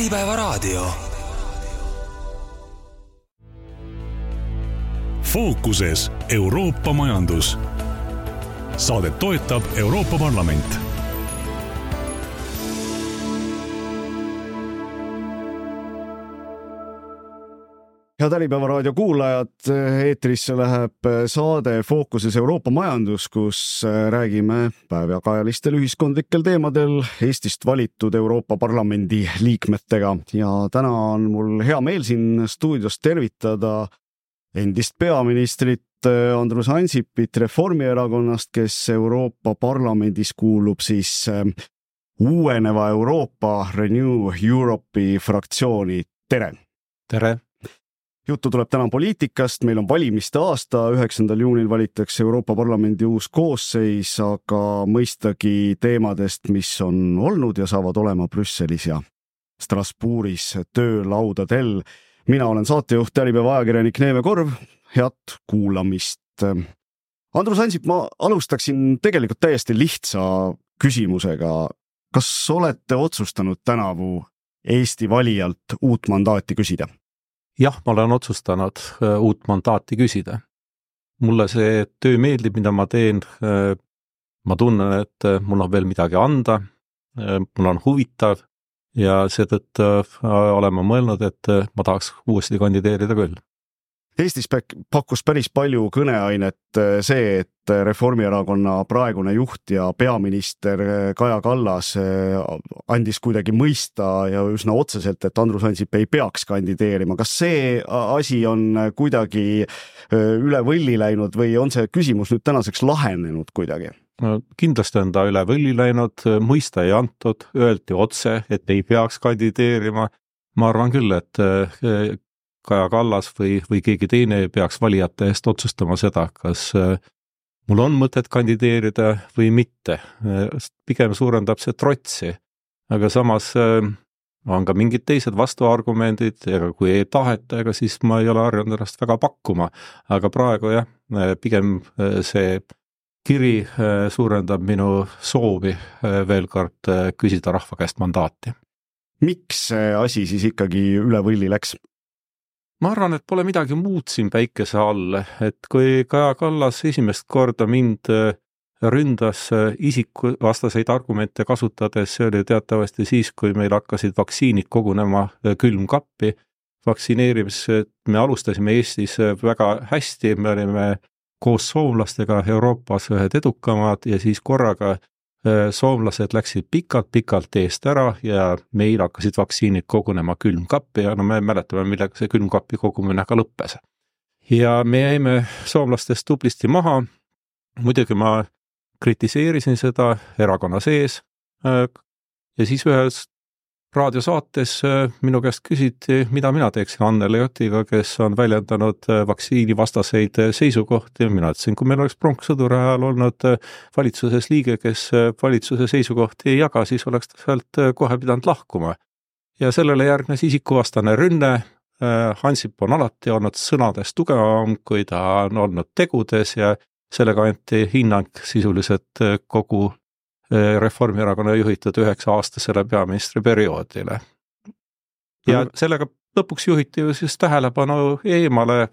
Äripäevaraadio. fookuses Euroopa majandus. saadet toetab Euroopa Parlament head Äripäeva raadio kuulajad, eetrisse läheb saade Fookuses Euroopa majandus, kus räägime päevakajalistel ühiskondlikel teemadel Eestist valitud Euroopa Parlamendi liikmetega ja täna on mul hea meel siin stuudios tervitada endist peaministrit Andrus Ansipit Reformierakonnast, kes Euroopa Parlamendis kuulub siis uueneva Euroopa Renew Europe'i fraktsiooni, tere! tere! Juttu tuleb täna poliitikast, meil on valimiste aasta, üheksandal juunil valitakse Euroopa Parlamendi uus koosseis, aga mõistagi teemadest, mis on olnud ja saavad olema Brüsselis ja Strasbourgis töölaudadel. mina olen saatejuht, Äripäeva ajakirjanik Neeme Korv, head kuulamist. Andrus Ansip, ma alustaksin tegelikult täiesti lihtsa küsimusega. kas olete otsustanud tänavu Eesti valijalt uut mandaati küsida? Jah, ma olen otsustanud äh, uut mandaati küsida. mulle see töö meeldib, mida ma teen. Äh, ma tunnen, et äh, mul on veel midagi anda. mul on huvitav ja seetõttu olen ma mõelnud, et ma tahaks uuesti kandideerida küll Eestis pakkus päris palju kõneainet äh, see, et Reformierakonna praegune juht ja peaminister äh, Kaja Kallas äh, andis kuidagi mõista ja üsna otseselt, et Andrus Ansip ei peaks kandideerima. kas see asi on kuidagi üle võlli läinud või on see küsimus nüüd tänaseks lahenenud kuidagi? kindlasti on ta üle võlli läinud, mõista ei antud, öeldi otse, et ei peaks kandideerima. ma arvan küll, et Kaja Kallas või, või keegi teine peaks valijate eest otsustama seda, kas äh, mul on mõtet kandideerida või mitte. pigem suurendab see trotsi, aga samas äh, on ka mingid teised vastuargumendid, ega kui ei taheta, ega siis ma ei ole harjunud ennast väga pakkuma. aga praegu jah, äh, pigem see kiri suurendab minu soovi veel kord küsida rahva käest mandaati. miks see asi siis ikkagi üle võlli läks? Ma arvan, et pole midagi muud siin päikese all, et kui Kaja Kallas esimest korda mind äh, ründas äh, isikuvastaseid argumente kasutades, see oli teatavasti siis, kui meil hakkasid vaktsiinid kogunema äh, külmkappi. vaktsineerimised me alustasime Eestis väga hästi, me olime koos soomlastega Euroopas ühed edukamad ja siis korraga soomlased läksid pikalt-pikalt eest ära ja meil hakkasid vaktsiinid kogunema külmkappi ja no me mäletame, millega see külmkapi kogumine ka lõppes. ja me jäime soomlastest tublisti maha. muidugi ma kritiseerisin seda erakonna sees. Äh, ja siis ühes raadiosaates äh, minu käest küsiti, mida mina teeksin Annele Jotiga, kes on väljendanud äh, vaktsiinivastaseid äh, seisukohti, mina ütlesin, kui meil oleks pronkssõduri ajal olnud valitsuses liige, kes valitsuse seisukohti ei jaga, siis oleks ta sealt kohe pidanud lahkuma. ja sellele järgnes isikuvastane rünne, Ansip on alati olnud sõnades tugevam, kui ta on olnud tegudes ja sellega anti hinnang sisuliselt kogu Reformierakonna juhitud üheksa-aastasele peaministriperioodile. ja sellega lõpuks juhiti ju siis tähelepanu eemale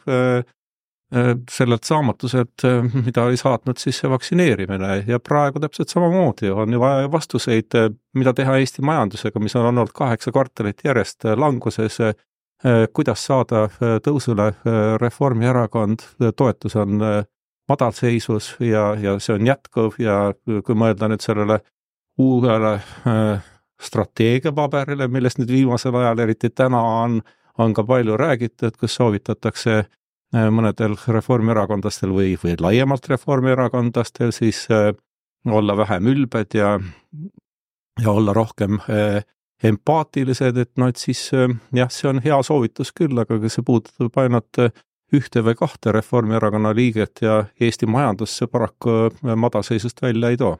sellelt saamatuselt, mida oli saatnud siis see vaktsineerimine ja praegu täpselt samamoodi on ju vaja vastuseid, mida teha Eesti majandusega, mis on olnud kaheksa kvartalit järjest languses. kuidas saada tõusule Reformierakond, toetus on madalseisus ja, ja see on jätkuv ja kui mõelda nüüd sellele uuele äh, strateegiapaberile, millest nüüd viimasel ajal, eriti täna on, on ka palju räägitud, kus soovitatakse äh, mõnedel reformierakondlastel või, või laiemalt reformierakondlastel siis äh, olla vähem ülbed ja, ja olla rohkem äh, empaatilised, et noh, et siis äh, jah, see on hea soovitus küll, aga see puudutab ainult äh, ühte või kahte Reformierakonna liiget ja Eesti majandusse paraku äh, madalseisust välja ei too.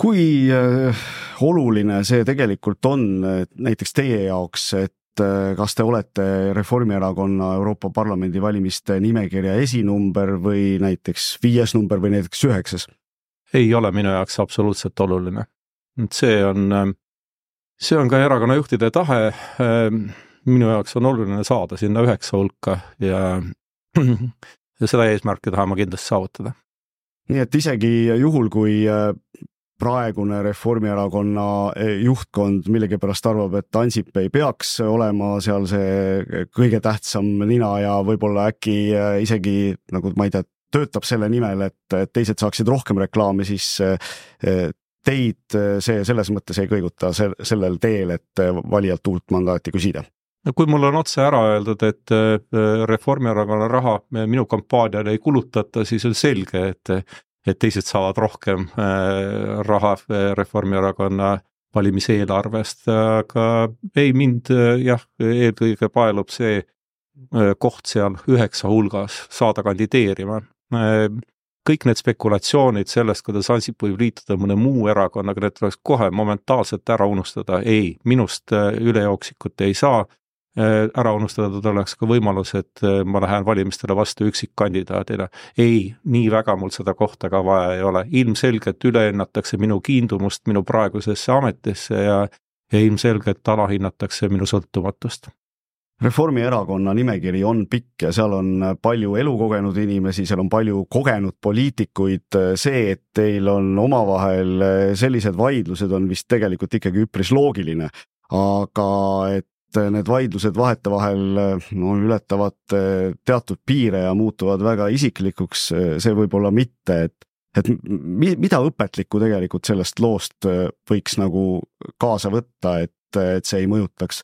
kui äh, oluline see tegelikult on näiteks teie jaoks, et äh, kas te olete Reformierakonna Euroopa Parlamendi valimiste nimekirja esinumber või näiteks viies number või näiteks üheksas? ei ole minu jaoks absoluutselt oluline. see on see on ka erakonna juhtide tahe. minu jaoks on oluline saada sinna üheksa hulka ja, ja seda eesmärki tahan ma kindlasti saavutada. nii et isegi juhul, kui praegune Reformierakonna juhtkond millegipärast arvab, et Ansip ei peaks olema seal see kõige tähtsam nina ja võib-olla äkki isegi nagu ma ei tea, töötab selle nimel, et teised saaksid rohkem reklaami, siis teid see selles mõttes ei kõiguta sellel teel, et valijalt uut mandaati küsida? No kui mul on otse ära öeldud, et Reformierakonna raha minu kampaaniale ei kulutata, siis on selge, et et teised saavad rohkem äh, raha äh, Reformierakonna valimiseelarvest, aga ei, mind äh, jah, eelkõige paelub see koht seal üheksa hulgas saada kandideerima. kõik need spekulatsioonid sellest, kuidas Ansip võib liituda mõne muu erakonnaga, need tuleks kohe momentaalselt ära unustada, ei, minust ülejooksikut ei saa Äh, ära unustada tuleks ka võimalus, et äh, ma lähen valimistele vastu üksikkandidaadina. ei, nii väga mul seda kohta ka vaja ei ole, ilmselgelt ülehinnatakse minu kiindumust minu praegusesse ametisse ja ja ilmselgelt alahinnatakse minu sõltumatust Reformierakonna nimekiri on pikk ja seal on palju elukogenud inimesi, seal on palju kogenud poliitikuid. see, et teil on omavahel sellised vaidlused, on vist tegelikult ikkagi üpris loogiline. aga et need vaidlused vahetevahel no ületavad eh, teatud piire ja muutuvad väga isiklikuks, see võib-olla mitte, et et mi-, mida õpetlikku tegelikult sellest loost võiks nagu kaasa võtta, et, et see ei mõjutaks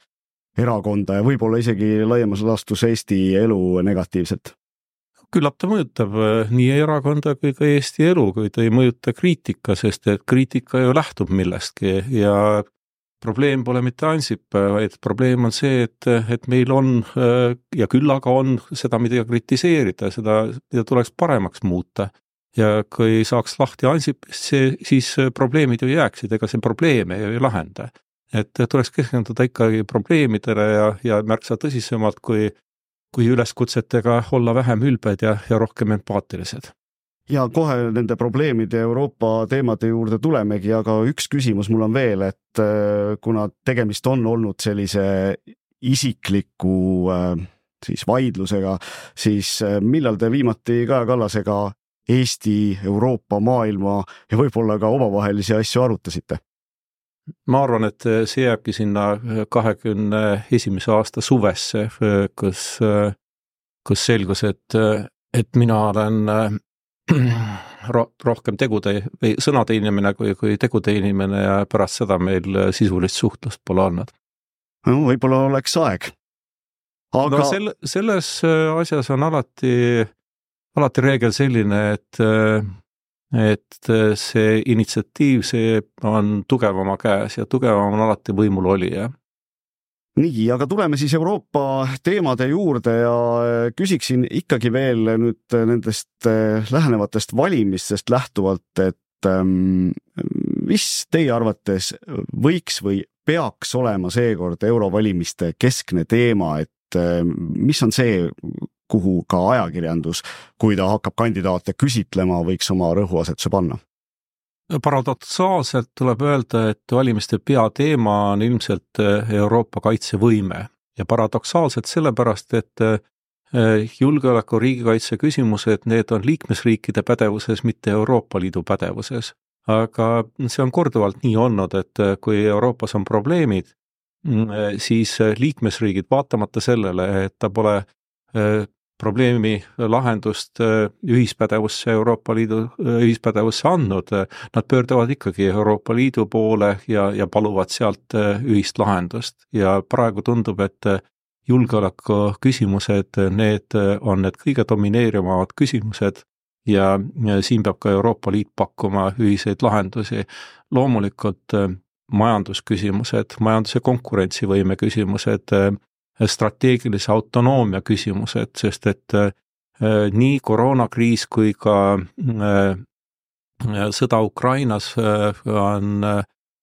erakonda ja võib-olla isegi laiemas laastus Eesti elu negatiivselt? küllap ta mõjutab nii erakonda kui ka Eesti elu, kui ta ei mõjuta kriitika, sest et kriitika ju lähtub millestki ja probleem pole mitte Ansip, vaid probleem on see, et, et meil on ja küll aga on seda, mida kritiseerida, seda, mida tuleks paremaks muuta. ja kui saaks lahti Ansipist, see, siis probleemid ju jääksid, ega see probleeme ju ei lahenda. et tuleks keskenduda ikkagi probleemidele ja, ja märksa tõsisemalt, kui, kui üleskutsetega olla vähem ülbed ja, ja rohkem empaatilised ja kohe nende probleemide Euroopa teemade juurde tulemegi, aga üks küsimus mul on veel, et äh, kuna tegemist on olnud sellise isikliku äh, siis vaidlusega, siis äh, millal te viimati Kaja Kallasega Eesti, Euroopa, maailma ja võib-olla ka omavahelisi asju arutasite? ma arvan, et see jääbki sinna kahekümne esimese aasta suvesse, kus, kus selgus, et, et mina olen ro-, rohkem tegude või sõnade inimene kui, kui tegude inimene ja pärast seda meil sisulist suhtlust pole olnud. no võib-olla oleks aeg. aga no sel-, selles äh, asjas on alati, alati reegel selline, et et see initsiatiiv, see on tugevama käes ja tugevam on alati võimul olija nii, aga tuleme siis Euroopa teemade juurde ja äh, küsiksin ikkagi veel nüüd nendest äh, lähenevatest valimistest lähtuvalt, et ähm, mis teie arvates võiks või peaks olema seekord eurovalimiste keskne teema, et äh, mis on see, kuhu ka ajakirjandus, kui ta hakkab kandidaate küsitlema, võiks oma rõhuasetuse panna? Paradoksaalselt tuleb öelda, et valimiste peateema on ilmselt eh, Euroopa kaitsevõime ja paradoksaalselt sellepärast, et eh, julgeoleku riigikaitse küsimused, need on liikmesriikide pädevuses, mitte Euroopa Liidu pädevuses. aga see on korduvalt nii olnud, et eh, kui Euroopas on probleemid, mm, siis liikmesriigid, vaatamata sellele, et ta pole probleemi lahendust äh, ühispädevusse, Euroopa Liidu äh, ühispädevusse andnud, nad pöörduvad ikkagi Euroopa Liidu poole ja, ja paluvad sealt äh, ühist lahendust ja praegu tundub, et julgeoleku küsimused, need on need kõige domineerivamad küsimused ja siin peab ka Euroopa Liit pakkuma ühiseid lahendusi. loomulikult majandusküsimused, majanduse konkurentsivõime küsimused, strateegilise autonoomia küsimused, sest et äh, nii koroonakriis kui ka äh, sõda Ukrainas äh, on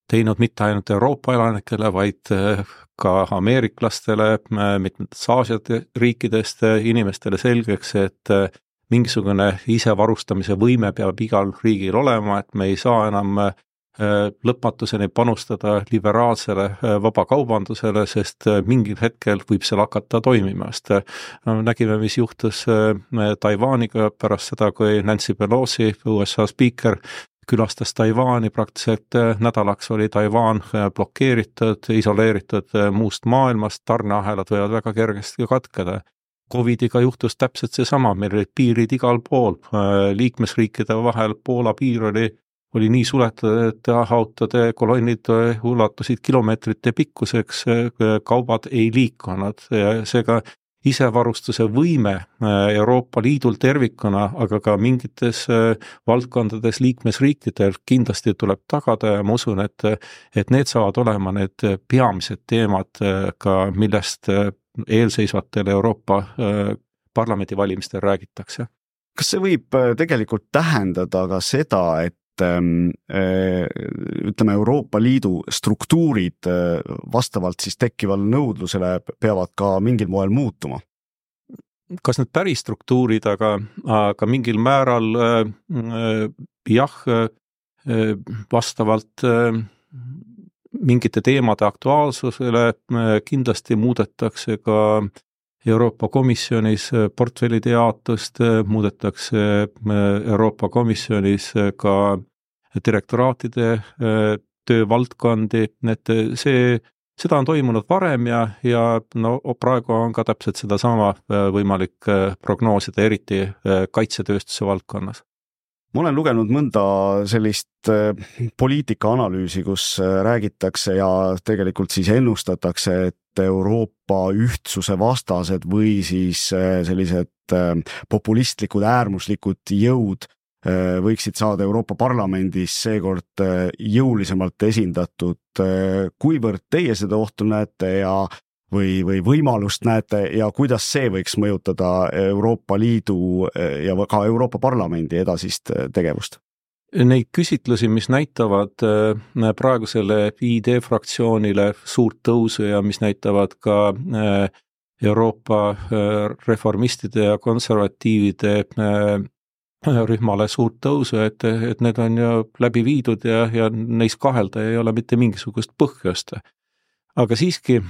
teinud mitte ainult Euroopa elanikele, vaid ka ameeriklastele, mitmetest Aasia riikidest inimestele selgeks, et mingisugune isevarustamise võime peab igal riigil olema, et me ei saa enam lõpmatuseni panustada liberaalsele vabakaubandusele, sest mingil hetkel võib seal hakata toimima, sest nägime, mis juhtus Taiwaniga pärast seda, kui Nancy Pelosi, USA spiiker, külastas Taiwan'i, praktiliselt nädalaks oli Taiwan blokeeritud, isoleeritud muust maailmast, tarneahelad võivad väga kergesti katkeda. Covidiga juhtus täpselt seesama, meil olid piirid igal pool, liikmesriikide vahel Poola piir oli, oli nii suletud, et autode kolonnid ulatusid kilomeetrite pikkuseks, kaubad ei liikunud ja seega isevarustuse võime Euroopa Liidul tervikuna, aga ka mingites valdkondades liikmesriikidel kindlasti tuleb tagada ja ma usun, et et need saavad olema need peamised teemad ka, millest eelseisvatel Euroopa äh, parlamendivalimistel räägitakse. kas see võib äh, tegelikult tähendada ka seda, et äh, ütleme, Euroopa Liidu struktuurid vastavalt siis tekkivale nõudlusele peavad ka mingil moel muutuma? kas need päris struktuurid, aga, aga mingil määral äh, jah äh,, vastavalt äh, mingite teemade aktuaalsusele äh, kindlasti muudetakse ka Euroopa Komisjonis äh, portfellide jaotust, äh, muudetakse Euroopa Komisjonis ka direktoraatide töövaldkondi, et see, seda on toimunud varem ja, ja no praegu on ka täpselt sedasama võimalik prognoosida, eriti kaitsetööstuse valdkonnas. Ma olen lugenud mõnda sellist äh, poliitikaanalüüsi, kus äh, räägitakse ja tegelikult siis ennustatakse, et Euroopa ühtsuse vastased või siis äh, sellised populistlikud äärmuslikud jõud võiksid saada Euroopa Parlamendis seekord jõulisemalt esindatud. kuivõrd teie seda ohtu näete ja või, või võimalust näete ja kuidas see võiks mõjutada Euroopa Liidu ja ka Euroopa Parlamendi edasist tegevust? Neid küsitlusi, mis näitavad eh, praegusele ID fraktsioonile suurt tõusu ja mis näitavad ka Euroopa reformistide ja konservatiivide rühmale suurt tõusu, et, et need on ju läbi viidud ja, ja neis kahelda ei ole mitte mingisugust põhjust. aga siiski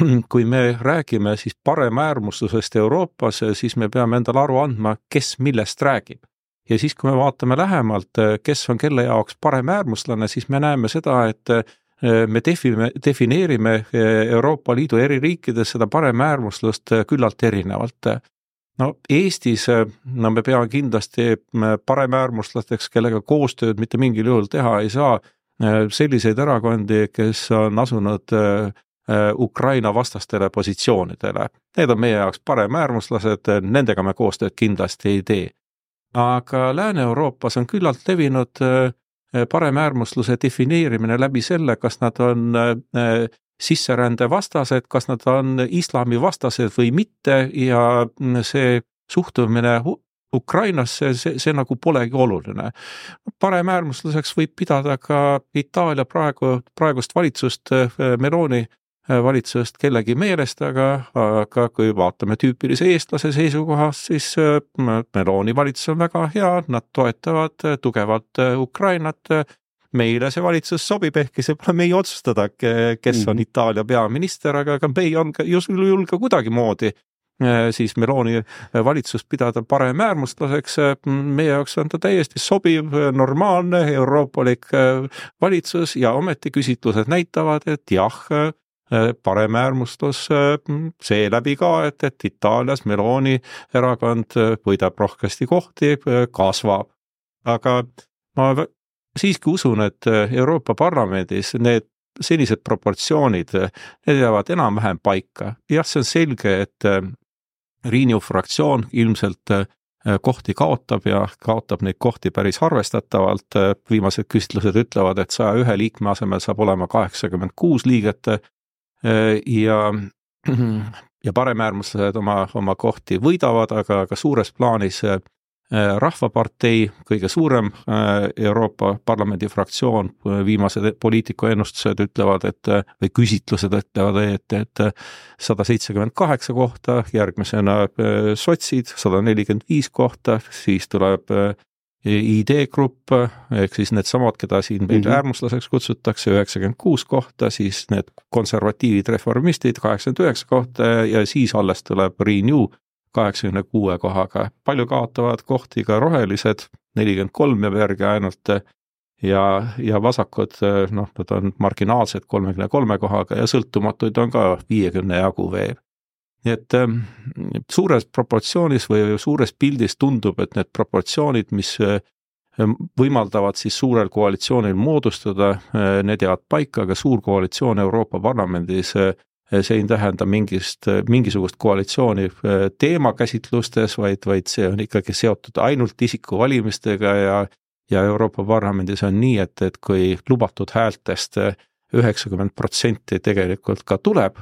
kui me räägime siis paremäärmuslusest Euroopas, siis me peame endale aru andma, kes millest räägib. Ja siis, kui me vaatame lähemalt, kes on kelle jaoks paremäärmuslane, siis me näeme seda, et eh, me defime, defineerime eh, Euroopa Liidu eri riikides seda paremäärmuslust küllalt erinevalt. no Eestis, no me peame kindlasti paremäärmuslasteks, kellega koostööd mitte mingil juhul teha ei saa, selliseid erakondi, kes on asunud Äh, Ukraina vastastele positsioonidele. Need on meie jaoks paremäärmuslased, nendega me koostööd kindlasti ei tee. Aga Lääne-Euroopas on küllalt levinud äh, paremäärmusluse defineerimine läbi selle, kas nad on äh, sisserände vastased, kas nad on islami vastased või mitte ja see suhtumine Ukrainasse, see, see nagu polegi oluline. paremäärmuslaseks võib pidada ka Itaalia praegu, praegust valitsust Meloni Äh, valitsust kellegi meelest, aga, aga kui vaatame tüüpilise eestlase seisukohast, siis äh, Meloni valitsus on väga hea, nad toetavad äh, tugevalt Ukrainat. meile see valitsus sobib, ehkki see pole meie otsustada, kes on mm. Itaalia peaminister, aga ega me ei julge kuidagimoodi siis Meloni valitsust pidada paremäärmuslaseks, meie jaoks on ta täiesti sobiv, normaalne, euroopalik valitsus ja ometi küsitlused näitavad, et jah, Äh, paremäärmustus äh, seeläbi ka, et, et Itaalias Meloni erakond äh, võidab rohkesti kohti, kasvab. aga ma siiski usun, et Euroopa Parlamendis need sellised proportsioonid, need jäävad enam-vähem paika. jah, see on selge, et Renew fraktsioon ilmselt kohti kaotab ja kaotab neid kohti päris arvestatavalt, viimased küsitlused ütlevad, et saja ühe liikme asemel saab olema kaheksakümmend kuus liiget Äh, ja ja paremäärmuslased oma, oma kohti võidavad, aga ka suures plaanis äh, rahvapartei, kõige suurem äh, Euroopa Parlamendi fraktsioon, viimased poliitiku ennustused ütlevad, et või küsitlused ütlevad, et, et sada seitsekümmend kaheksa kohta, järgmisena sotsid sada nelikümmend viis kohta, siis tuleb ID-grupp ehk siis needsamad, keda siin meil mm -hmm. äärmuslaseks kutsutakse, üheksakümmend kuus kohta, siis need konservatiivid, reformistid kaheksakümmend üheksa kohta ja siis alles tuleb Renew kaheksakümne kuue kohaga. palju kaotavad kohti ka rohelised, nelikümmend kolm jääb järgi ainult ja, ja vasakud, noh, nad on marginaalsed kolmekümne kolme kohaga ja sõltumatuid on ka viiekümne jagu veel nii et ähm, suures proportsioonis või suures pildis tundub, et need proportsioonid, mis äh, võimaldavad siis suurel koalitsioonil moodustada, äh, need jäävad paika, aga suur koalitsioon Euroopa Parlamendis äh, see ei tähenda mingist, mingisugust koalitsiooni teemakäsitlustes, vaid, vaid see on ikkagi seotud ainult isikuvalimistega ja ja Euroopa Parlamendis on nii, et, et kui lubatud häältest üheksakümmend protsenti tegelikult ka tuleb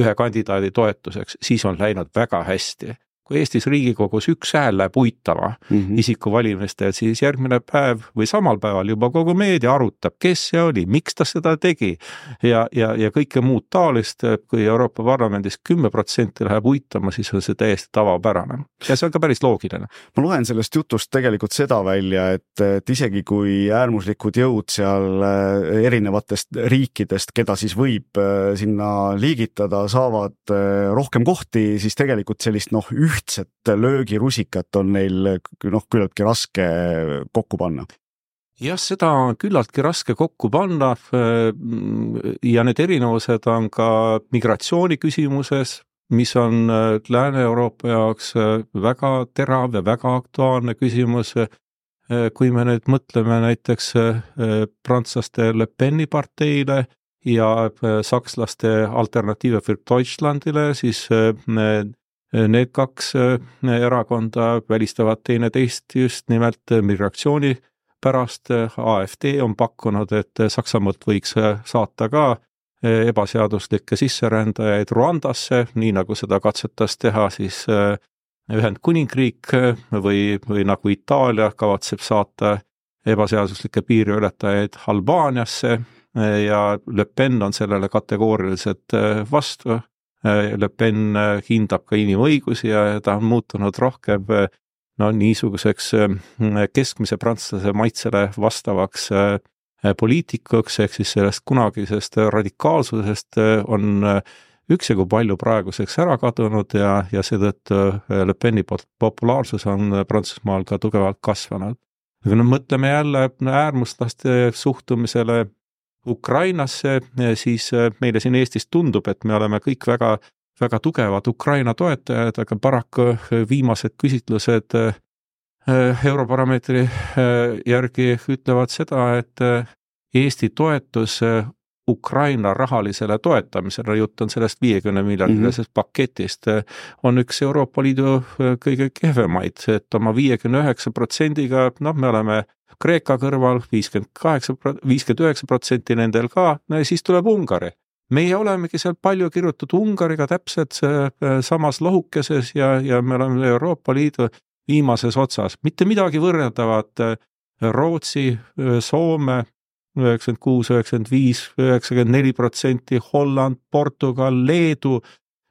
ühe kandidaadi toetuseks, siis on läinud väga hästi kui Eestis Riigikogus üks hääl läheb uitama mm -hmm. isikuvalimistel, siis järgmine päev või samal päeval juba kogu meedia arutab, kes see oli, miks ta seda tegi ja, ja, ja kõike muud taolist, kui Euroopa Parlamendis kümme protsenti läheb uitama, siis on see täiesti tavapärane ja see on ka päris loogiline. ma loen sellest jutust tegelikult seda välja, et, et isegi kui äärmuslikud jõud seal eh, erinevatest riikidest, keda siis võib eh, sinna liigitada, saavad eh, rohkem kohti, siis tegelikult sellist noh, üht ühtset löögirusikat on neil noh, küllaltki raske kokku panna jah, seda on küllaltki raske kokku panna ja need erinevused on ka migratsiooni küsimuses, mis on Lääne-Euroopa jaoks väga terav ja väga aktuaalne küsimus. kui me nüüd mõtleme näiteks prantslaste Le Peni parteile ja sakslaste Alternative für Deutschlandile, siis Need kaks äh, erakonda välistavad teineteist just nimelt migratsiooni pärast. AfD on pakkunud, et Saksamaalt võiks saata ka äh, ebaseaduslikke sisserändajaid Rwandasse, nii nagu seda katsetas teha siis äh, Ühendkuningriik või, või nagu Itaalia kavatseb saata ebaseaduslikke piiriületajaid Albaaniasse ja Le Pen on sellele kategooriliselt vastu Äh, Le Pen äh, hindab ka inimõigusi ja ta on muutunud rohkem äh, no niisuguseks keskmise prantslase maitsele vastavaks poliitikuks, ehk siis sellest kunagisest radikaalsusest on üksjagu palju praeguseks ära kadunud ja, ja seetõttu Le Peni populaarsus on Prantsusmaal ka tugevalt kasvanud. kui me mõtleme jälle äärmuslaste suhtumisele Ukrainasse, siis äh, meile siin Eestis tundub, et me oleme kõik väga, väga tugevad Ukraina toetajad, aga paraku äh, viimased küsitlused Europarameetri järgi ütlevad seda, et Eesti toetus Ukraina rahalisele toetamisele, jutt on sellest viiekümne miljardilisest mm -hmm. paketist, on üks Euroopa Liidu kõige kehvemaid, et oma viiekümne üheksa protsendiga, noh, me oleme Kreeka kõrval viiskümmend kaheksa, viiskümmend üheksa protsenti nendel ka, no ja siis tuleb Ungari. meie olemegi seal palju kirjutatud Ungariga täpselt äh, samas lohukeses ja, ja me oleme Euroopa Liidu viimases otsas, mitte midagi võrreldavat äh, Rootsi, äh, Soome, üheksakümmend kuus, üheksakümmend viis, üheksakümmend neli protsenti, Holland, Portugal, Leedu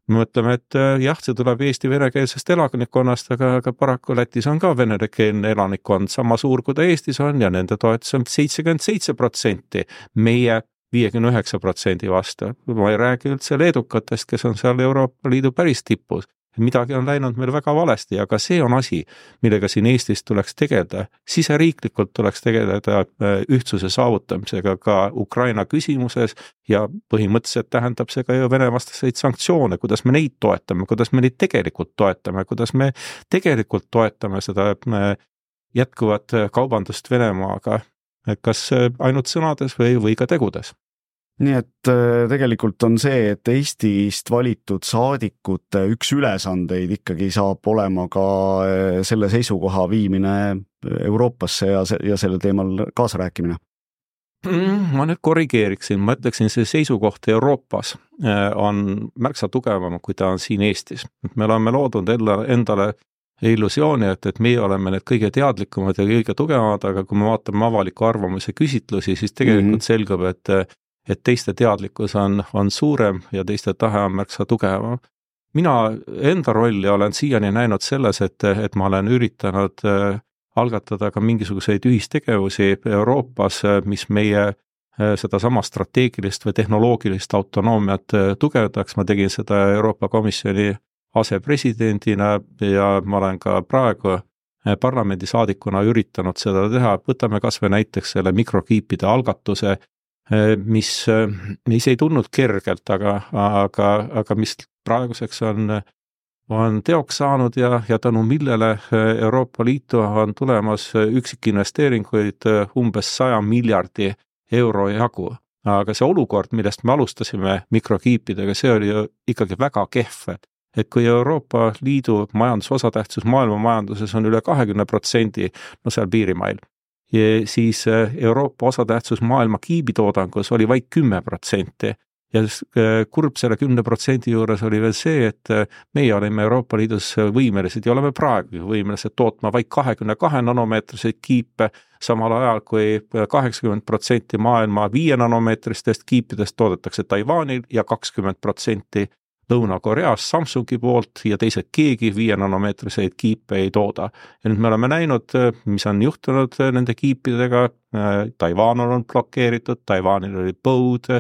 me mõtleme, et äh, jah, see tuleb Eesti venekeelsest elanikkonnast, aga, aga paraku Lätis on ka venekeelne elanikkond sama suur, kui ta Eestis on ja nende toetus on seitsekümmend seitse protsenti. meie viiekümne üheksa protsendi vastu, ma ei räägi üldse leedukatest, kes on seal Euroopa Liidu päris tipus midagi on läinud meil väga valesti, aga see on asi, millega siin Eestis tuleks tegeleda. siseriiklikult tuleks tegeleda äh, ühtsuse saavutamisega ka Ukraina küsimuses ja põhimõtteliselt tähendab see ka ju Vene-vastaseid sanktsioone, kuidas me neid toetame, kuidas me neid tegelikult toetame, kuidas me tegelikult toetame seda äh, jätkuvat kaubandust Venemaaga, kas äh, ainult sõnades või, või ka tegudes nii et äh, tegelikult on see, et Eestist valitud saadikute üks ülesandeid ikkagi saab olema ka äh, selle seisukoha viimine Euroopasse ja, ja sellel teemal kaasarääkimine mm, ma nüüd korrigeeriksin, ma ütleksin, see seisukoht Euroopas äh, on märksa tugevam, kui ta on siin Eestis. me oleme loodud endale, endale illusiooni, et, et meie oleme need kõige teadlikumad ja kõige tugevamad, aga kui me vaatame avaliku arvamuse küsitlusi, siis tegelikult mm -hmm. selgub, et et teiste teadlikkus on, on suurem ja teiste tahe on märksa tugevam. mina enda rolli olen siiani näinud selles, et, et ma olen üritanud äh, algatada ka mingisuguseid ühistegevusi Euroopas, mis meie sedasama strateegilist või tehnoloogilist autonoomiat tugevdaks, ma tegin seda Euroopa Komisjoni asepresidendina ja ma olen ka praegu parlamendisaadikuna üritanud seda teha, võtame kas või näiteks selle mikrokiipide algatuse, mis, mis ei tulnud kergelt, aga, aga, aga mis praeguseks on, on teoks saanud ja, ja tänu millele Euroopa Liitu on tulemas üksikinvesteeringuid umbes saja miljardi euro jagu. aga see olukord, millest me alustasime mikrokiipidega, see oli ju ikkagi väga kehv et kui Euroopa Liidu majanduse osatähtsus maailma majanduses on üle kahekümne protsendi, no seal piirimail, siis äh, Euroopa osatähtsus maailma kiibitoodangus oli vaid kümme protsenti. Ja äh, kurb selle kümne protsendi juures oli veel see, et äh, meie olime Euroopa Liidus võimelised ja oleme praegugi võimelised tootma vaid kahekümne kahe nanomeetriseid kiipe, samal ajal kui kaheksakümmend protsenti maailma viie nanomeetristest kiipidest toodetakse Taiwanil ja kakskümmend protsenti Lõuna-Koreas Samsungi poolt ja teised keegi viie nanomeetriseid kiipe ei tooda. ja nüüd me oleme näinud, mis on juhtunud nende kiipidega, Taiwan on blokeeritud, Taiwanil oli põud,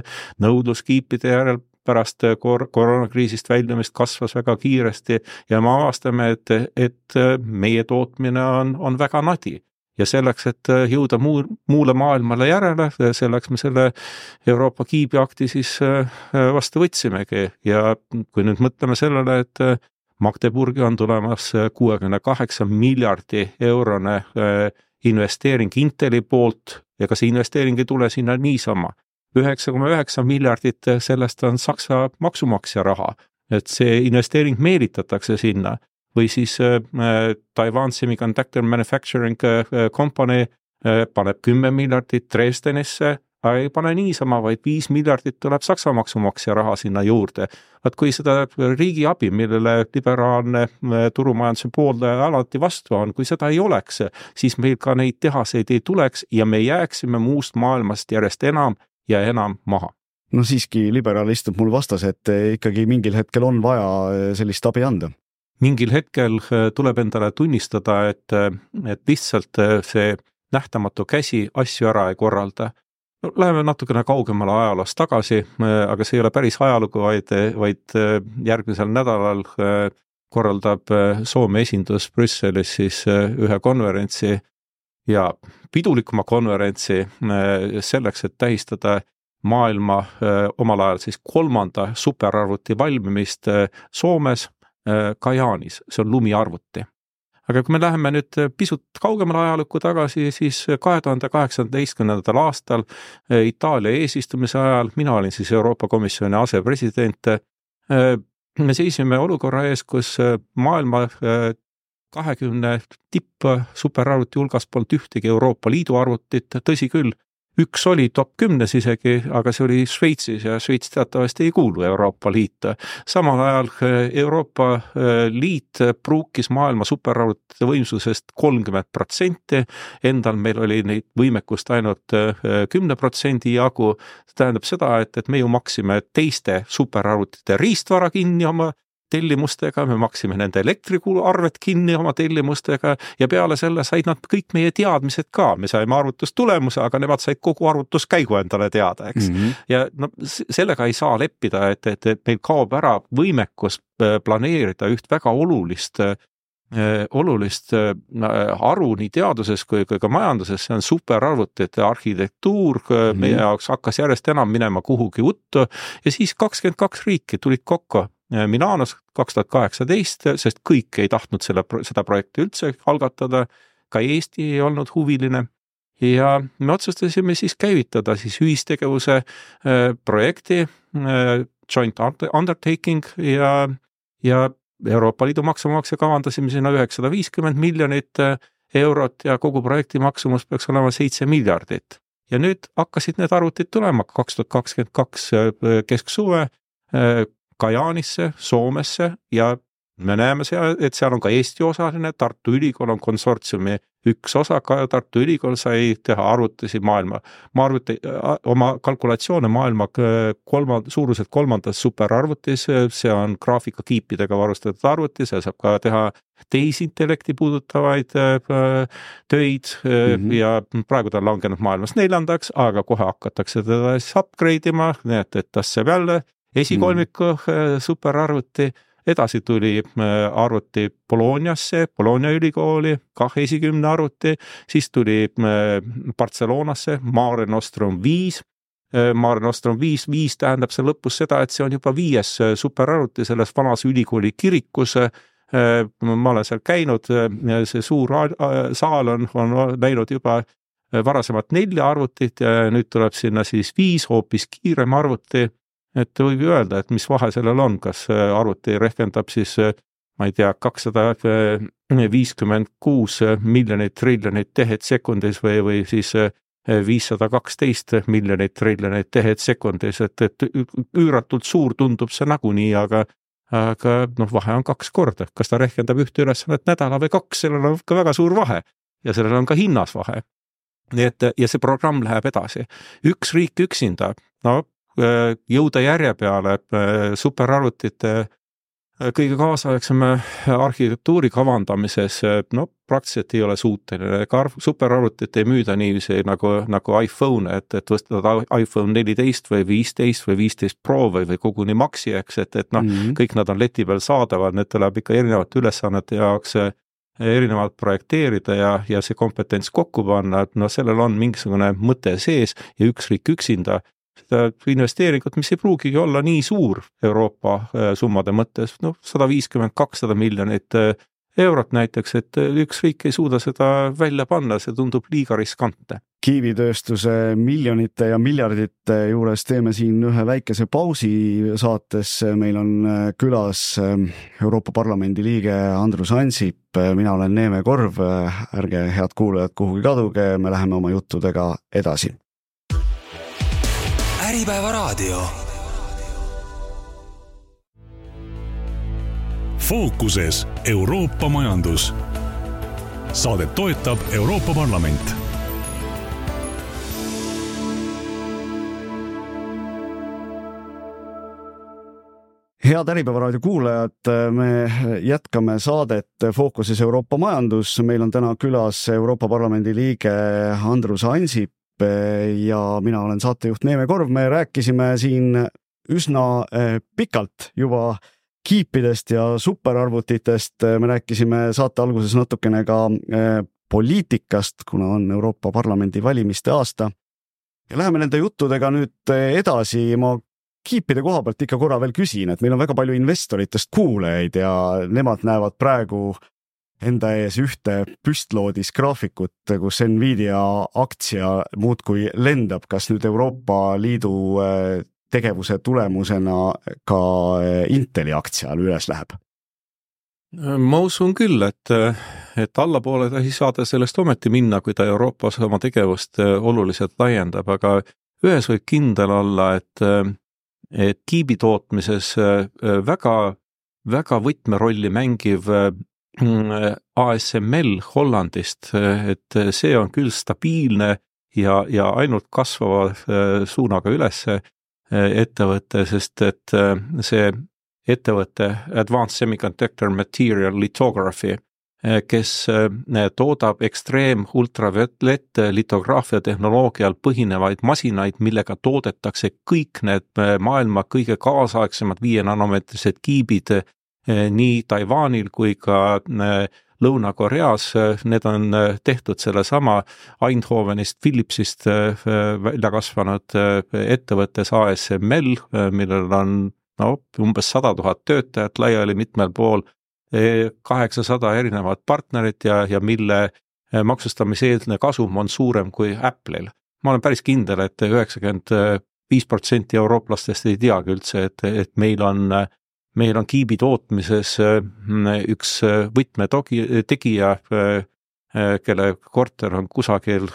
nõudlus kiipide järel pärast kor-, koroonakriisist väljumist kasvas väga kiiresti. Ja me avastame, et, et meie tootmine on, on väga nadi ja selleks, et äh, jõuda muu, muule maailmale järele, selleks me selle Euroopa kiibiakti siis äh, vastu võtsimegi. Ja kui nüüd mõtleme sellele, et äh, Magdeburgi on tulemas kuuekümne kaheksa miljardi eurone investeering Inteli poolt ka see investeering ei tule sinna niisama. üheksa koma üheksa miljardit sellest on Saksa maksumaksja raha, et see investeering meelitatakse sinna või siis äh, äh, Taiwan Semiconductor Manufacturing äh, Company paneb kümme miljardit Dresdenisse, aga ei pane niisama, vaid viis miljardit tuleb Saksa maksumaksja raha sinna juurde. vaat kui seda riigiabi, millele liberaalne turumajanduse pooldaja alati vastu on, kui seda ei oleks, siis meil ka neid tehaseid ei tuleks ja me jääksime muust maailmast järjest enam ja enam maha no siiski liberaal istub mul vastas, et ikkagi mingil hetkel on vaja sellist abi anda mingil hetkel äh, tuleb endale tunnistada, et, äh, et lihtsalt äh, see nähtamatu käsi asju ära ei korralda. no läheme natukene kaugemale ajaloos tagasi, aga see ei ole päris ajalugu, vaid, vaid järgmisel nädalal korraldab Soome esindus Brüsselis siis ühe konverentsi ja pidulikuma konverentsi selleks, et tähistada maailma omal ajal siis kolmanda superarvuti valmimist Soomes Kajanis, see on lumiarvuti. aga kui me läheme nüüd pisut kaugemale ajalukku tagasi, siis kahe tuhande kaheksateistkümnendal aastal äh, Itaalia eesistumise ajal, mina olin siis Euroopa Komisjoni asepresident, äh, me seisime olukorra ees, kus maailma kahekümne tipp superarvuti hulgas polnud ühtegi Euroopa Liidu arvutit, tõsi küll, üks oli top kümnes isegi, aga see oli Šveitsis ja Šveits teatavasti ei kuulu Euroopa Liitu. samal ajal äh, Euroopa äh, Liit pruukis maailma superarvutite võimsusest kolmkümmend protsenti, endal meil oli neid võimekust ainult äh, kümne protsendi jagu, see tähendab seda, et, et me ju maksime teiste superarvutite riistvara kinni oma tellimustega, me maksime nende elektrikuluarved kinni oma tellimustega ja peale selle said nad kõik meie teadmised ka, me saime arvutustulemuse, aga nemad said kogu arvutuskäigu endale teada, eks mm. -hmm. ja no sellega ei saa leppida, et, et, et meil kaob ära võimekus äh, planeerida üht väga olulist äh, olulist äh, haru nii teaduses kui, kui ka majanduses, see on superarvutite arhitektuur mm, -hmm. meie jaoks hakkas järjest enam minema kuhugi uttu ja siis kakskümmend kaks riiki tulid kokku Milanos kaks tuhat kaheksateist, sest kõik ei tahtnud selle, seda projekti üldse algatada, ka Eesti ei olnud huviline ja me otsustasime siis käivitada siis ühistegevuse äh, projekti äh, joint undertaking ja, ja Euroopa Liidu maksumaksja kavandasime sinna üheksasada viiskümmend miljonit äh, eurot ja kogu projekti maksumus peaks olema seitse miljardit. ja nüüd hakkasid need arvutid tulema kaks tuhat kakskümmend kaks kesksuve, Kajaanisse, Soomesse ja me näeme seal, et seal on ka Eesti osaline, Tartu Ülikool on konsortsiumi üks osaka, Tartu Ülikool sai teha arvutusi maailma, ma arvuti, oma kalkulatsioone maailma kolma, suuruselt kolmandas superarvutis, see on graafikakiipidega varustatud arvuti, seal saab ka teha tehisintellekti puudutavaid töid mm -hmm. ja praegu ta on langenud maailmas neljandaks, aga kohe hakatakse teda siis upgrade ima, nii et, et tas saab jälle esikolmiku mm. superarvuti edasi tuli äh, arvuti Bolognasse, Bologna ülikooli, kah esikümne arvuti, siis tuli äh, Barcelonasse Mare Nostrum viis. Mare Nostrum viis, viis tähendab see lõpus seda, et see on juba viies superarvuti selles vanas ülikooli kirikus ma olen seal käinud, see suur saal on, on näinud juba varasemalt nelja arvutit ja nüüd tuleb sinna siis viis hoopis kiirem arvuti et võib ju öelda, et mis vahe sellel on, kas arvuti rehkendab siis ma ei tea, kakssada viiskümmend kuus miljonit triljonit tehet sekundis või, või siis viissada kaksteist miljonit triljonit tehet sekundis, et, et üüratult suur tundub see nagunii, aga aga noh, vahe on kaks korda, kas ta rehkendab ühte ülesannet nädala või kaks, sellel on ikka väga suur vahe ja sellel on ka hinnas vahe. nii et ja see programm läheb edasi. üks riik üksinda, no Äh, jõuda järje peale äh, superarvutite äh, kõige kaasaegsema arhitektuuri kavandamises, no praktiliselt ei ole suuteline, ega superarvutit ei müüda niiviisi nagu, nagu iPhone, et, et võtad iPhone neliteist või viisteist või viisteist Pro või, või koguni Maxi, eks, et, et noh mm -hmm., kõik nad on leti peal saadaval, need tuleb ikka erinevate ülesannete jaoks erinevalt projekteerida ja, ja see kompetents kokku panna, et noh, sellel on mingisugune mõte sees ja üks riik üksinda seda investeeringut, mis ei pruugigi olla nii suur Euroopa äh, summade mõttes, noh, sada viiskümmend, kakssada miljonit äh, eurot näiteks, et äh, üks riik ei suuda seda välja panna, see tundub liiga riskantne. kiivitööstuse miljonite ja miljardite juures teeme siin ühe väikese pausi saates, meil on külas Euroopa Parlamendi liige Andrus Ansip, mina olen Neeme Korv, ärge, head kuulajad, kuhugi kaduge, me läheme oma juttudega edasi Äripäevaraadio. fookuses Euroopa majandus. Saadet toetab Euroopa Parlament head Äripäeva raadio kuulajad, me jätkame saadet Fookuses Euroopa majandus. meil on täna külas Euroopa Parlamendi liige Andrus Ansip ja mina olen saatejuht Neeme Korv, me rääkisime siin üsna eh, pikalt juba kiipidest ja superarvutitest, me rääkisime saate alguses natukene ka eh, poliitikast, kuna on Euroopa Parlamendi valimiste aasta. ja läheme nende juttudega nüüd eh, edasi, ma kiipide koha pealt ikka korra veel küsin, et meil on väga palju investoritest kuulajaid ja nemad näevad praegu enda ees ühte püstloodis graafikut, kus Nvidia aktsia muudkui lendab, kas nüüd Euroopa Liidu äh, tegevuse tulemusena ka äh, Inteli aktsia üles läheb? ma usun küll, et, et allapoole ta ei saa ta sellest ometi minna, kui ta Euroopas oma tegevust äh, oluliselt laiendab, aga ühes võib kindel olla, et, et kiibi tootmises väga, väga võtmerolli mängiv ASML Hollandist, et see on küll stabiilne ja, ja ainult kasvava äh, suunaga üles äh, ettevõte, sest et äh, see ettevõte Advanced Semiconductor Material Lithography, kes toodab ekstreem ultraviolet litograafia tehnoloogial põhinevaid masinaid, millega toodetakse kõik need maailma kõige kaasaegsemad viie nanomeetrised kiibid nii Taiwanil kui ka eh, Lõuna-Koreas, eh, need on tehtud sellesama Eindhovenist, Philipsist välja kasvanud ettevõttes ASML, millel on no umbes sada tuhat töötajat laiali mitmel pool, kaheksasada erinevat partnerit ja, ja mille maksustamiseelne kasum on suurem kui Apple'il. ma olen päris kindel et, et üheksakümmend viis protsenti eurooplastest ei teagi üldse, et, et meil on meil on kiibi tootmises äh, üks äh, võtmetegija, äh, kelle korter on kusagil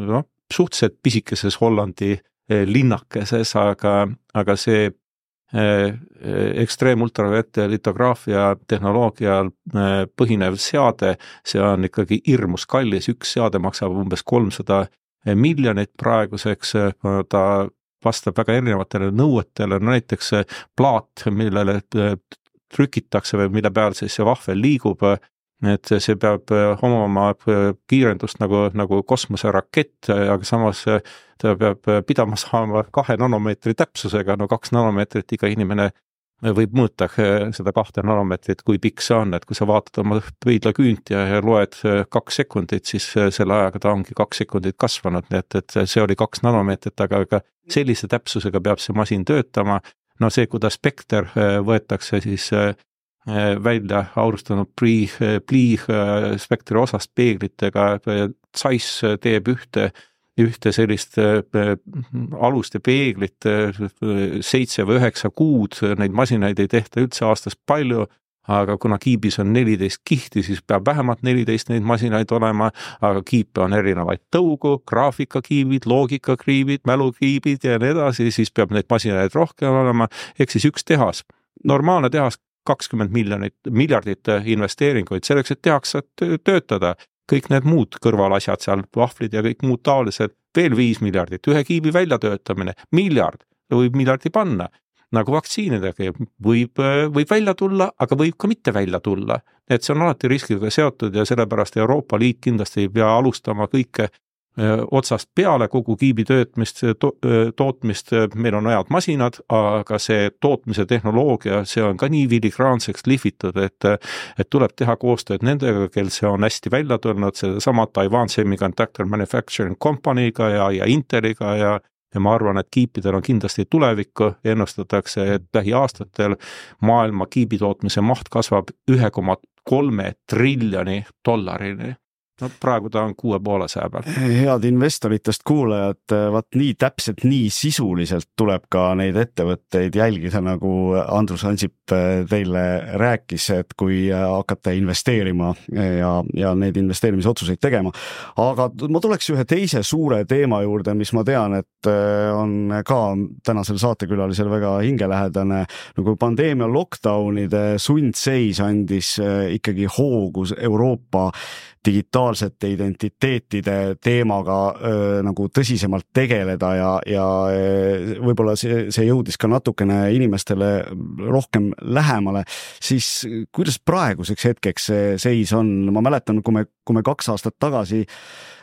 noh, suhteliselt pisikeses Hollandi linnakeses, aga, aga see ekstreemultravioletti litograafia tehnoloogial põhinev seade, see on ikkagi hirmus kallis, üks seade maksab umbes kolmsada miljonit praeguseks, ta vastab väga erinevatele nõuetele, no näiteks plaat, millele trükitakse või mille peal siis see vahvel liigub, et see peab omama kiirendust nagu, nagu kosmoserakett, aga samas ta peab pidama saama kahe nanomeetri täpsusega, no kaks nanomeetrit iga inimene võib mõõta seda kahte nanomeetrit, kui pikk see on, et kui sa vaatad oma peidlaküünt ja, ja loed kaks sekundit, siis selle ajaga ta ongi kaks sekundit kasvanud, nii et, et see oli kaks nanomeetrit, aga ka sellise täpsusega peab see masin töötama. no see, kuidas spekter võetakse siis välja aurustanud plii, plii spektri osast peeglitega, Zeiss teeb ühte ühte sellist äh, alust ja peeglit äh, seitse või üheksa kuud, neid masinaid ei tehta üldse aastas palju, aga kuna kiibis on neliteist kihti, siis peab vähemalt neliteist neid masinaid olema, aga kiipe on erinevaid tõugu, graafikakiibid, loogikakiibid, mälukiibid ja nii edasi, siis peab neid masinaid rohkem olema, ehk siis üks tehas, normaalne tehas kakskümmend miljonit, miljardit investeeringuid selleks, et tehas saaks töötada kõik need muud kõrvalasjad seal, vahvlid ja kõik muud taolised, veel viis miljardit, ühe kiibi väljatöötamine, miljard, võib miljardi panna. nagu vaktsiinidega, võib, võib välja tulla, aga võib ka mitte välja tulla. et see on alati riskiga seotud ja sellepärast Euroopa Liit kindlasti ei pea alustama kõike otsast peale kogu kiibi töötmist to,, tootmist, meil on head masinad, aga see tootmise tehnoloogia, see on ka nii filigraanseks lihvitud, et et tuleb teha koostööd nendega, kel see on hästi välja tulnud, sedasama Taiwan Semiconductor Manufacturing Company'ga ja, ja Inteliga ja ja ma arvan, et kiipidel on kindlasti tulevikku, ennustatakse, et lähiaastatel maailma kiibitootmise maht kasvab ühe koma kolme triljoni dollarini no praegu ta on kuue poole saja peal. head investoritest kuulajad, vaat nii täpselt, nii sisuliselt tuleb ka neid ettevõtteid jälgida, nagu Andrus Ansip teile rääkis, et kui hakata investeerima ja, ja neid investeerimisotsuseid tegema. aga ma tuleks ühe teise suure teema juurde, mis ma tean, et on ka tänasel saatekülalisel väga hingelähedane, nagu pandeemia lockdown'ide sundseis andis ikkagi hoogu Euroopa digitaalsete identiteetide teemaga öö, nagu tõsisemalt tegeleda ja, ja võib-olla see, see jõudis ka natukene inimestele rohkem lähemale, siis kuidas praeguseks hetkeks see seis on, ma mäletan, kui me, kui me kaks aastat tagasi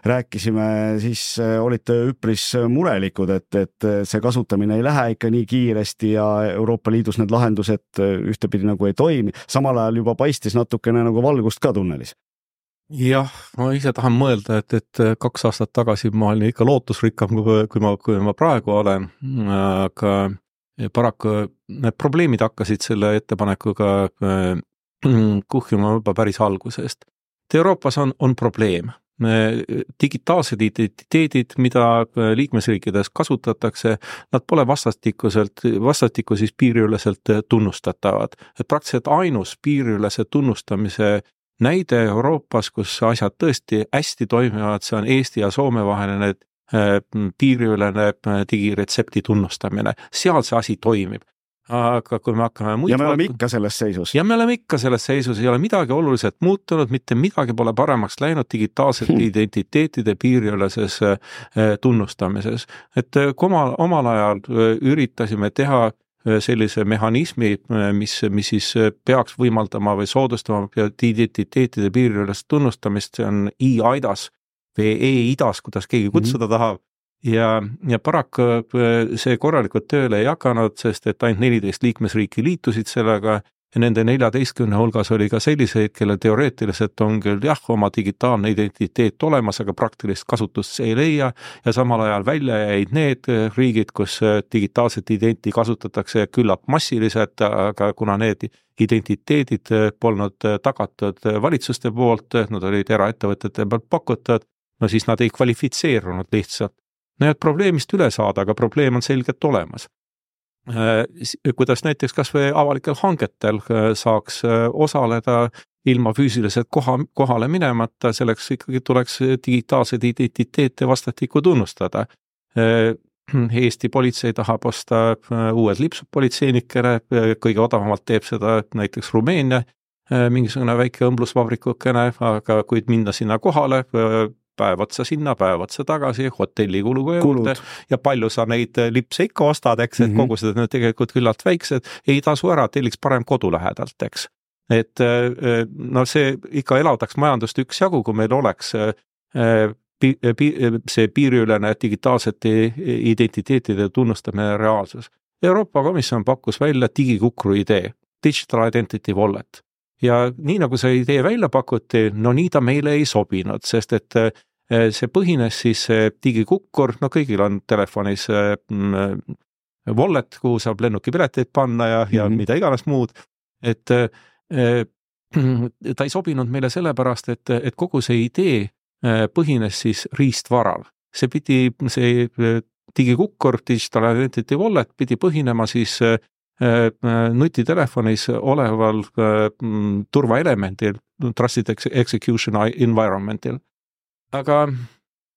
rääkisime, siis olite üpris murelikud, et, et see kasutamine ei lähe ikka nii kiiresti ja Euroopa Liidus need lahendused ühtepidi nagu ei toimi, samal ajal juba paistis natukene nagu valgust ka tunnelis jah, ma ise tahan mõelda, et, et kaks aastat tagasi ma olin ikka lootusrikkam, kui, ma, kui ma praegu olen, aga paraku need probleemid hakkasid selle ettepanekuga äh, kuhjuma juba päris algusest. Euroopas on, on probleem. digitaalsed identiteedid, mida liikmesriikides kasutatakse, nad pole vastastikuselt, vastastikku siis piiriüleselt tunnustatavad. et praktiliselt ainus piiriülese tunnustamise näide Euroopas, kus asjad tõesti hästi toimivad, see on Eesti ja Soome vaheline äh, piiriülene äh, digiretsepti tunnustamine, seal see asi toimib aga kui me hakkame muid ja me oleme ikka selles seisus. ja me oleme ikka selles seisus, ei ole midagi oluliselt muutunud, mitte midagi pole paremaks läinud digitaalsete hmm. identiteetide piiriüleses äh, tunnustamises. et kui omal, omal ajal üritasime teha sellise mehhanismi, äh, mis, mis siis äh, peaks võimaldama või soodustama identiteetide piiriülest tunnustamist, see on e-IDAS või e-IDAS, kuidas keegi mhm. kutsuda mm -hmm. tahab. ja, ja paraku see korralikult tööle ei hakanud, sest et ainult neliteist liikmesriiki liitusid sellega nende neljateistkümne hulgas oli ka selliseid, kellel teoreetiliselt on küll jah, oma digitaalne identiteet olemas, aga praktilist kasutust see ei leia ja samal ajal välja jäid need riigid, kus digitaalset identi kasutatakse küllalt massiliselt, aga kuna need identiteedid polnud tagatud valitsuste poolt, nad olid eraettevõtete poolt pakutud, no siis nad ei kvalifitseerunud lihtsalt. nii et probleemist üle saada, aga probleem on selgelt olemas kuidas näiteks kas või avalikel hangetel äh, saaks äh, osaleda ilma füüsiliselt koha, kohale minemata, selleks ikkagi tuleks digitaalseid identiteete vastastikku tunnustada. Eesti politsei tahab osta uued lipsud politseinikele, kõige odavamalt teeb seda näiteks Rumeenia, mingisugune väike õmblusvabrikukene, aga kui minna sinna kohale, päev otsa sinna, päev otsa tagasi, hotellikulu juurde ja palju sa neid äh, lipse ikka ostad, eks, et mm -hmm. kogused on tegelikult küllalt väiksed, ei tasu ära, telliks parem kodu lähedalt, eks. et äh, äh, no see ikka elavdaks majandust üksjagu, kui meil oleks pi-, pi-, see piiriülene digitaalsete identiteetide tunnustamine reaalsus. Euroopa Komisjon pakkus välja digikukru idee, digital identity wallet ja nii nagu see idee välja pakuti, no nii ta meile ei sobinud, sest et eh, see põhines siis digikukkur, no kõigil on telefonis mm, wallet, kuhu saab lennukipileteid panna ja mm, -hmm. ja mida iganes muud, et ta ei sobinud meile sellepärast, et, et kogu see idee põhines siis riistvaral. see pidi, see digikukkur, digital identity wallet pidi põhinema siis Äh, äh, nutitelefonis oleval äh, mm, turvaelemendil, trusted execution environment'il. aga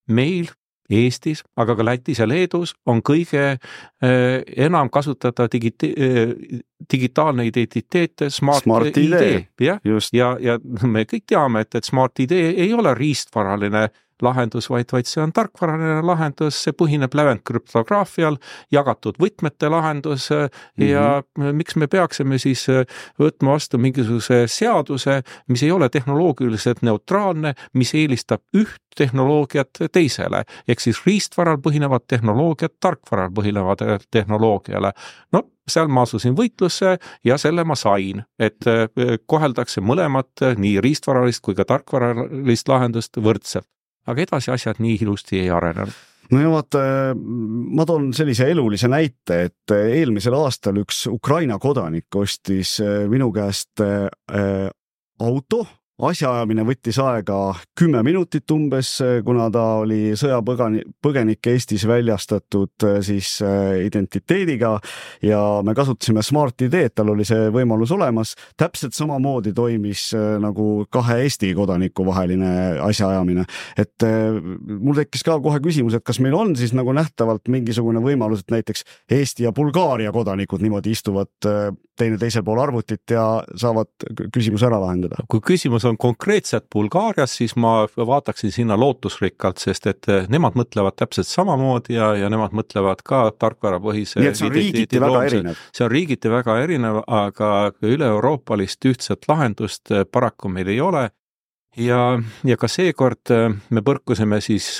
meil Eestis, aga ka Lätis ja Leedus on kõige enam kasutada digiti-, digitaalne identiteet Smart, smart ID, jah, ja, ja me kõik teame, et, et Smart ID ei ole riistvaraline äh, lahendus, vaid, vaid see on tarkvaraline lahendus, see põhineb lävendkrüptograafial, jagatud võtmete lahendus mm -hmm. ja miks me peaksime siis äh, võtma vastu mingisuguse seaduse, mis ei ole tehnoloogiliselt neutraalne, mis eelistab üht tehnoloogiat teisele, ehk siis riistvaral põhinevat tehnoloogiat tarkvaral põhinevale tehnoloogiale. no seal ma asusin võitlusse ja selle ma sain, et äh, koheldakse mõlemat, nii riistvaralist kui ka tarkvaralist lahendust võrdselt aga edasi asjad nii ilusti ei arenenud. No ja vaata, ma toon sellise elulise näite, et eelmisel aastal üks Ukraina kodanik ostis minu käest äh, auto asjaajamine võttis aega kümme minutit umbes, kuna ta oli sõjapõgani-, põgenik Eestis väljastatud äh, siis äh, identiteediga ja me kasutasime Smart ID-d, tal oli see võimalus olemas. täpselt samamoodi toimis äh, nagu kahe Eesti kodaniku vaheline asjaajamine. et mul tekkis ka kohe küsimus, et kas meil on siis nagu nähtavalt mingisugune võimalus, et näiteks Eesti ja Bulgaaria kodanikud niimoodi istuvad teineteisel pool arvutit ja saavad küsimuse ära lahendada. kui küsimus on konkreetselt Bulgaarias, siis ma vaataksin sinna lootusrikkalt, sest et eh, nemad mõtlevad täpselt samamoodi ja, ja nemad mõtlevad ka tarkvarapõhise nii et see on riigiti väga erinev? see on riigiti väga erinev, aga üle-euroopalist ühtset lahendust eh, paraku meil ei ole. ja, ja ka seekord eh, me põrkusime siis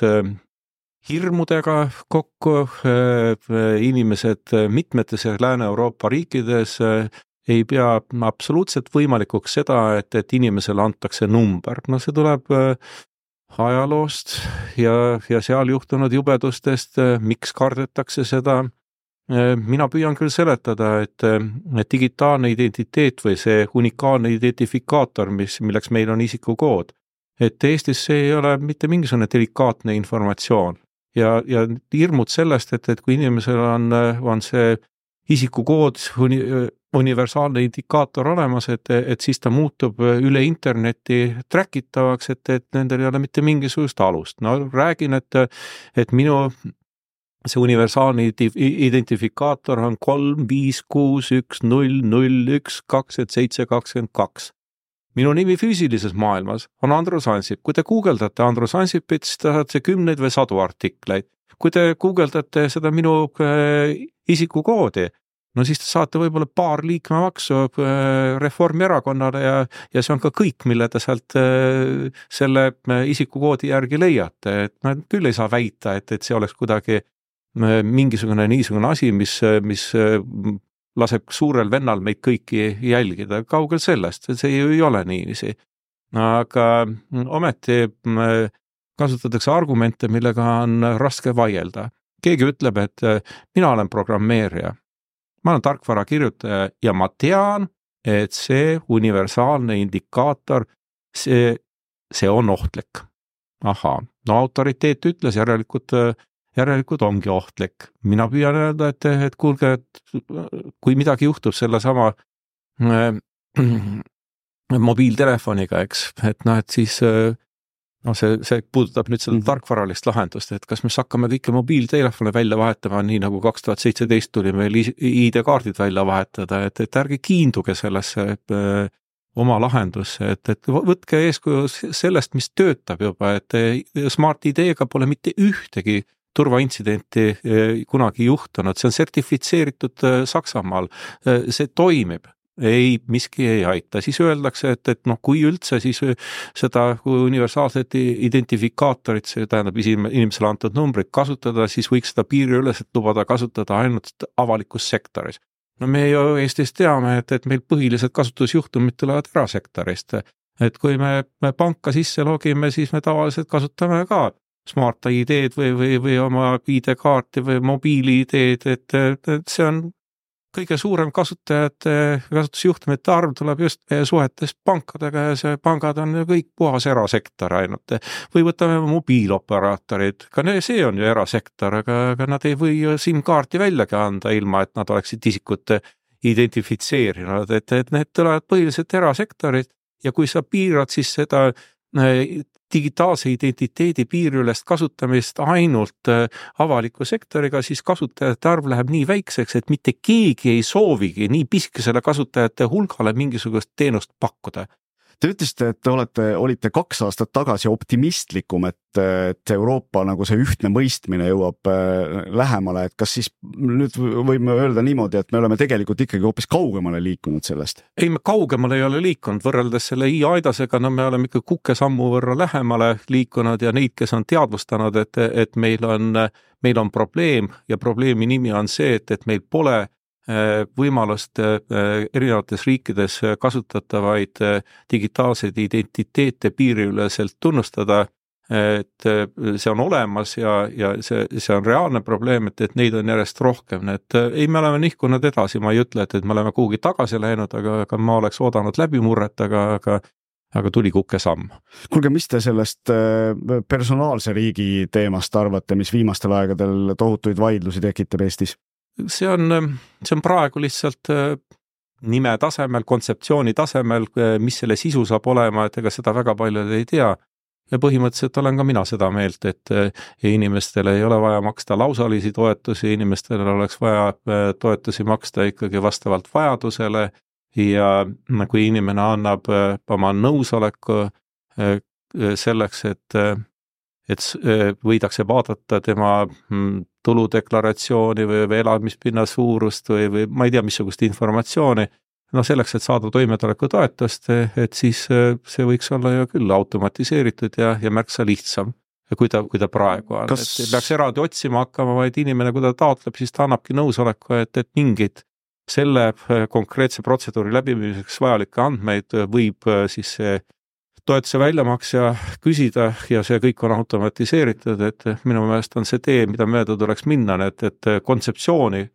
hirmudega kokku, inimesed mitmetes Lääne-Euroopa riikides ei pea absoluutselt võimalikuks seda, et, et inimesele antakse number, no see tuleb ajaloost ja, ja seal juhtunud jubedustest, miks kardetakse seda. Mina püüan küll seletada, et, et digitaalne identiteet või see unikaalne identifikaator, mis, milleks meil on isikukood, et Eestis see ei ole mitte mingisugune delikaatne informatsioon ja, ja hirmud sellest, et, et kui inimesel on, on see isikukood uni, universaalne indikaator olemas, et, et siis ta muutub üle interneti track itavaks, et, et nendel ei ole mitte mingisugust alust. no räägin, et, et minu see universaalne identifikaator on kolm, viis, kuus, üks, null, null, üks, kakskümmend seitse, kakskümmend kaks minu nimi füüsilises maailmas on Andrus Ansip, kui te guugeldate Andrus Ansipit, siis te saate kümneid või sadu artikleid. kui te guugeldate seda minu äh, isikukoodi, no siis te saate võib-olla paar liikmemaksu äh, Reformierakonnale ja, ja see on ka kõik, mille te sealt äh, selle äh, isikukoodi järgi leiate, et ma küll ei saa väita, et, et see oleks kuidagi mingisugune niisugune asi, mis, mis laseb suurel vennal meid kõiki jälgida, kaugel sellest, see ju ei ole niiviisi. aga ometi kasutatakse argumente, millega on raske vaielda. keegi ütleb, et mina olen programmeerija ma olen tarkvarakirjutaja ja ma tean, et see universaalne indikaator, see, see on ohtlik. ahhaa, no autoriteet ütles, järelikult, järelikult ongi ohtlik. mina püüan öelda, et, et kuulge, et kui midagi juhtub sellesama äh, mobiiltelefoniga, eks, et noh, et siis äh, no see, see puudutab nüüd seda mm -hmm. tarkvaralist lahendust, et kas me siis hakkame kõiki mobiiltelefone välja vahetama, nii nagu kaks tuhat seitseteist tuli meil ID-kaardid välja vahetada, et, et ärge kiinduge sellesse äh, oma lahendusse, et, et võtke eeskuju sellest, mis töötab juba, et Smart ID-ga pole mitte ühtegi turvaintsidenti äh, kunagi juhtunud, see on sertifitseeritud äh, Saksamaal, see toimib ei, miski ei aita, siis öeldakse, et, et noh, kui üldse, siis seda universaalset identifikaatorit, see tähendab inimesele antud numbrit kasutada, siis võiks seda piiriüleselt lubada kasutada ainult avalikus sektoris. no me ju Eestis teame, et, et meil põhilised kasutusjuhtumid tulevad erasektorist. et kui me, me panka sisse logime, siis me tavaliselt kasutame ka Smart ID-d või, või, või oma ID-kaarti või mobiil-ID-d, et, et see on kõige suurem kasutajate, kasutusjuhtumite arv tuleb just meie suhetest pankadega ja see pangad on ju kõik puhas erasektor ainult. või võtame mobiiloperaatorid, ka see on ju erasektor, aga, aga nad ei või ju SIM-kaarti väljagi anda, ilma et nad oleksid isikut identifitseerinud, et, et need tulevad põhiliselt erasektorid. Ja kui sa piirad siis seda digitaalse identiteedi piiriülest kasutamist ainult äh, avaliku sektoriga, siis kasutajate arv läheb nii väikseks, et mitte keegi ei soovigi nii pisikesele kasutajate hulgale mingisugust teenust pakkuda. Te ütlesite, et te olete, olite kaks aastat tagasi optimistlikum, et, et Euroopa nagu see ühtne mõistmine jõuab äh, lähemale, et kas siis nüüd võime öelda niimoodi, et me oleme tegelikult ikkagi hoopis kaugemale liikunud sellest? ei, me kaugemale ei ole liikunud, võrreldes selle i-aidasega, no me oleme ikka kukesammu võrra lähemale liikunud ja neid, kes on teadvustanud, et, et meil on, meil on probleem ja probleemi nimi on see, et, et meil pole võimalust äh, erinevates riikides kasutatavaid digitaalseid identiteete piiriüleselt tunnustada, et see on olemas ja, ja see, see on reaalne probleem, et, et neid on järjest rohkem, et ei, me oleme nihkunud edasi, ma ei ütle, et, et me oleme kuhugi tagasi läinud, aga, aga ma oleks oodanud läbimurret, aga, aga aga tuli kukesamm. kuulge, mis te sellest personaalse riigi teemast arvate, mis viimastel aegadel tohutuid vaidlusi tekitab Eestis? See on, see on praegu lihtsalt äh, nime tasemel, kontseptsiooni tasemel, äh, mis selle sisu saab olema, et ega seda väga paljud ei tea. ja põhimõtteliselt olen ka mina seda meelt, et äh, inimestele ei ole vaja maksta lausalisi toetusi, inimestele oleks vaja toetusi maksta ikkagi vastavalt vajadusele ja kui inimene annab oma nõusoleku selleks, et et võidakse vaadata tema mm, tuludeklaratsiooni või, või elamispinna suurust või, või ma ei tea, missugust informatsiooni, noh, selleks, et saada toimetulekutoetust, et siis see võiks olla ju küll automatiseeritud ja, ja märksa lihtsam kui ta, kui ta praegu on. Kas..., et ei peaks eraldi otsima hakkama, vaid inimene, kui ta taotleb, siis ta annabki nõusoleku, et, et mingeid selle konkreetse protseduuri läbiviimiseks vajalikke andmeid võib siis see toetuse väljamaksja küsida ja see kõik on automatiseeritud, et minu meelest on see tee, mida mööda tuleks minna, et, et kontseptsiooni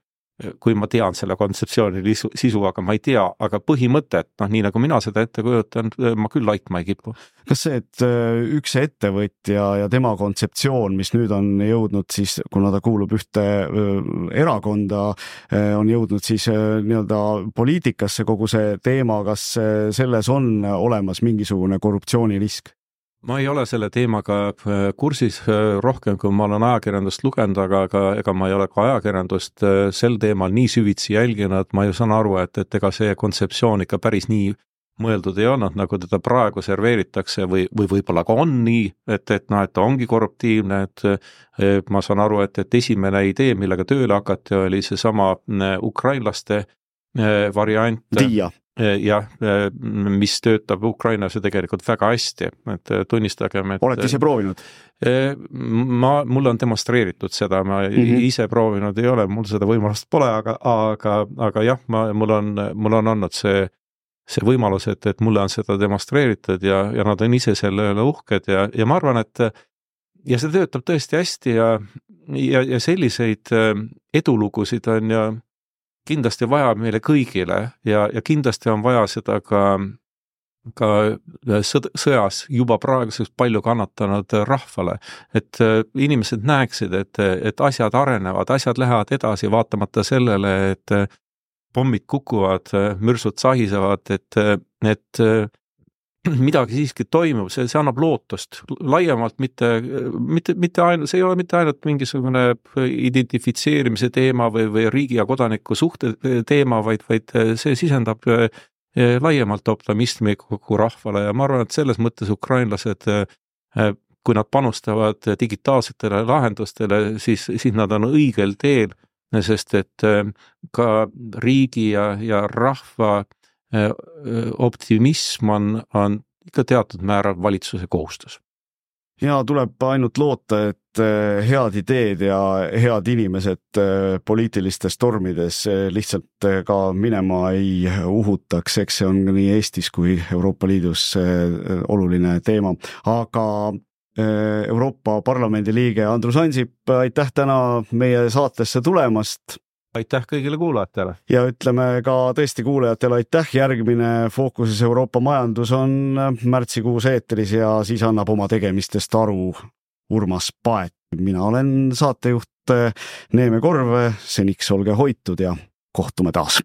kui ma tean selle kontseptsiooni sisu, aga ma ei tea, aga põhimõtet, noh, nii nagu mina seda ette kujutan, ma küll laitma ei kipu. kas see, et äh, üks ettevõtja ja tema kontseptsioon, mis nüüd on jõudnud siis, kuna ta kuulub ühte äh, erakonda, äh, on jõudnud siis nii-öelda poliitikasse, kogu see teema, kas selles on olemas mingisugune korruptsioonirisk? Ma ei ole selle teemaga äh, kursis äh, rohkem, kui ma olen ajakirjandust lugenud, aga, aga ega ma ei ole ka ajakirjandust äh, sel teemal nii süvitsi jälginud, ma ju saan aru, et, et ega see kontseptsioon ikka päris nii mõeldud ei olnud, nagu teda praegu serveeritakse või, või võib-olla ka on nii, et, et noh, et ta ongi korruptiivne, et ma saan aru, et, et esimene idee, millega tööle hakati, oli seesama ukrainlaste variant. Dia jah, mis töötab Ukrainas ju tegelikult väga hästi, et tunnistagem, et olete ise proovinud? ma, mulle on demonstreeritud seda, ma mm -hmm. ise proovinud ei ole, mul seda võimalust pole, aga, aga, aga jah, ma, mul on, mul on olnud see, see võimalus, et, et mulle on seda demonstreeritud ja, ja nad on ise selle üle uhked ja, ja ma arvan, et ja see töötab tõesti hästi ja, ja, ja selliseid edulugusid on ju kindlasti vaja meile kõigile ja, ja kindlasti on vaja seda ka, ka sõd, sõjas juba praeguseks palju kannatanud rahvale. et äh, inimesed näeksid, et, et asjad arenevad, asjad lähevad edasi, vaatamata sellele, et pommid kukuvad, mürsud sahisevad, et, et midagi siiski toimub, see, see annab lootust. Laiemalt, mitte, mitte, mitte ainult, see ei ole mitte ainult mingisugune identifitseerimise teema või, või riigi ja kodaniku suhte teema, vaid, vaid see sisendab eh, laiemalt optimismi kogu rahvale. Ja ma arvan, et selles mõttes ukrainlased, eh, kui nad panustavad digitaalsetele lahendustele, siis, siis nad on õigel teel, sest et eh, ka riigi ja, ja rahva optimism on, on ikka teatud määral valitsuse kohustus. ja tuleb ainult loota, et äh, head ideed ja head inimesed äh, poliitilistes tormides lihtsalt ka minema ei uhutaks, eks see on nii Eestis kui Euroopa Liidus oluline teema, aga Euroopa Parlamendi liige Andrus Ansip, aitäh täna meie saatesse tulemast aitäh kõigile kuulajatele. ja ütleme ka tõesti kuulajatele aitäh, järgmine Fookuses Euroopa majandus on märtsikuus eetris ja siis annab oma tegemistest aru Urmas Paet. mina olen saatejuht Neeme Korv, seniks olge hoitud ja kohtume taas